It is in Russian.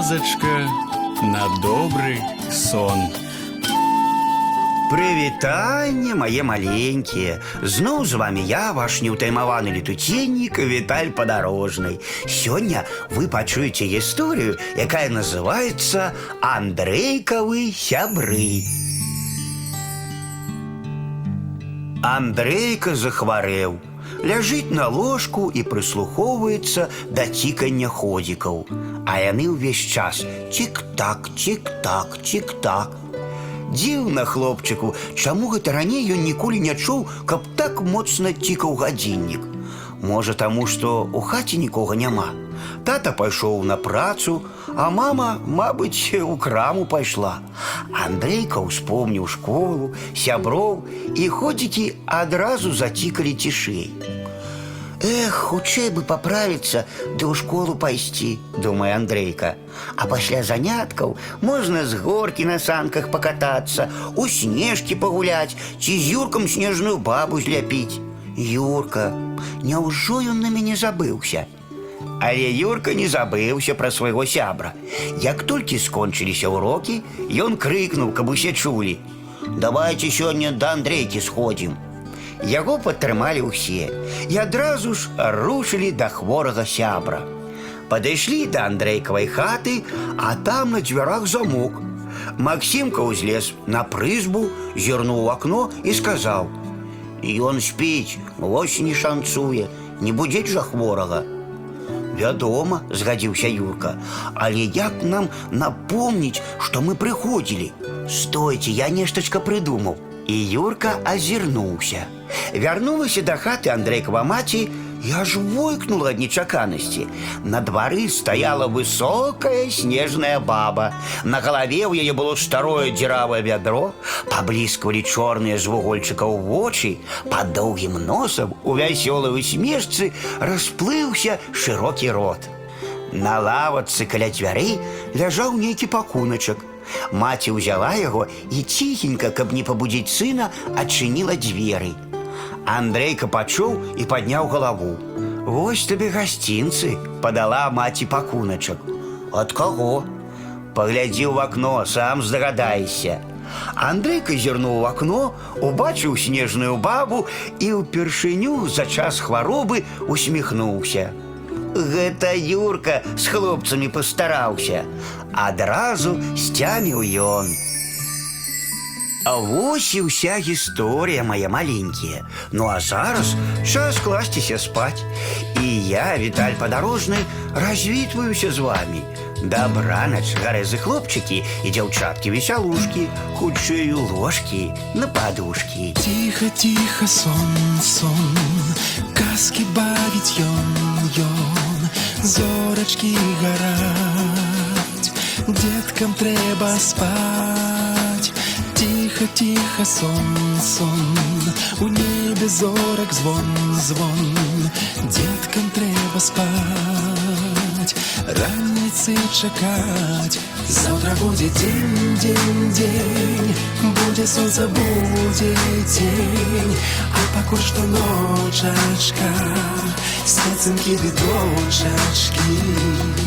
казачка на добры сон. Прывітанне мае маленькія зноў з вами я ваш неўтаймаваны летуценнік Віталь падарожнай Сёння вы пачуеце гісторыю якая называется Андрэйкавы сябры Андрейка захварэў Ляжыць на ложку і прыслухоўваецца да цікання ходзікаў А яны ўвесь час цік-так цік-так цік-так Дзіўна хлопчыку, чаму гэта раней ён ніколі не чуў, каб так моцна цікаў гадзіннік. Можа, таму, што ў хаце нікога няма. Тата пайшоў на працу, а мама, мабыць, у краму пайшла. Андрейка ўспомніў школу, сяброў і ходзікі адразу зацікалі цішэй. Эх, хутчэй бы паправіцца ды ў школу пайсці, думае Андрейка. А пасля заняткаў можна з горкі на санках пакатацца, у снежкі пагуляць ці з юркам снежную бабу зляпіць. Юрка, няўжо ён на мяне забыўся? Але Юрка не забыўся пра свайго сябра. Як толькі скончыліся ўрокі, ён крыкнуў, каб усе чулі: « Давайте сёння да Андрейкі сходзім. Яго падтрымалі ўсе і адразу ж рушылі да хворага сябра. Падышлі да Андрэйкавай хаты, а там на дзвярах замок. Максімка ўзлез на прызбу, зірнуў у акно і сказаў: « Ён спіць, вось не шанцуе, не будзець жа хворага. Вядома, згадзіўся Юрка, але як нам напомніць, што мы прыходзілі. Стойце, я нештачка прыдумаў. І Юрка азірнуўся. Вярнулася да хаты Андрэйкава маці і аж войкнула ад нечаканасці. На двары стаяла высокая снежная баба. На галаве ў яе было старое дзіравае вядро, паблісквалі чорныя з вугольчыкаў вочы, пад доўгім носам у вясёлай усмешцы расплыўся шырокі рот. На лавацы каля дзвярэй ляжаў нейкі пакуначак. Маці ўзяла яго і ціхенька, каб не пабудзіць сына, адчыніла дзверы. Андрейка пачуў і падняў галаву. Вось табе гасцінцы, падала маці пакуначак. Ад каго? Паглядзі ў акно, сам здагадаешся. Андрейка зірнуў у акно, убачыў снежную бабу і ўпершыню за час хваробы усміхнуўся. Гэта Юрка з хлопцамі пастараўся. Адразу сцяміў ён. А вось і ўся гісторыя моя маленькія. Ну а зараз час класціся спаць. І я, Віталь падарожны, развітваюся з вами. Дабранач, гарэзы хлопчыкі і дзяўчаткі весялушкі, хутчэй ложкі на падушкі. Тихо, тихо, сон, сон, казки бавіць ён, ён, зорачкі гараць, деткам трэба спаць. Тихо, тихо, сон, сон, у небе зорак звон, звон, деткам трэба спаць. Раніцы чакаць, Завтра будет день, день, день Будет солнце, будет тень А пакуль што ночачка Спецынкі ды дочачкі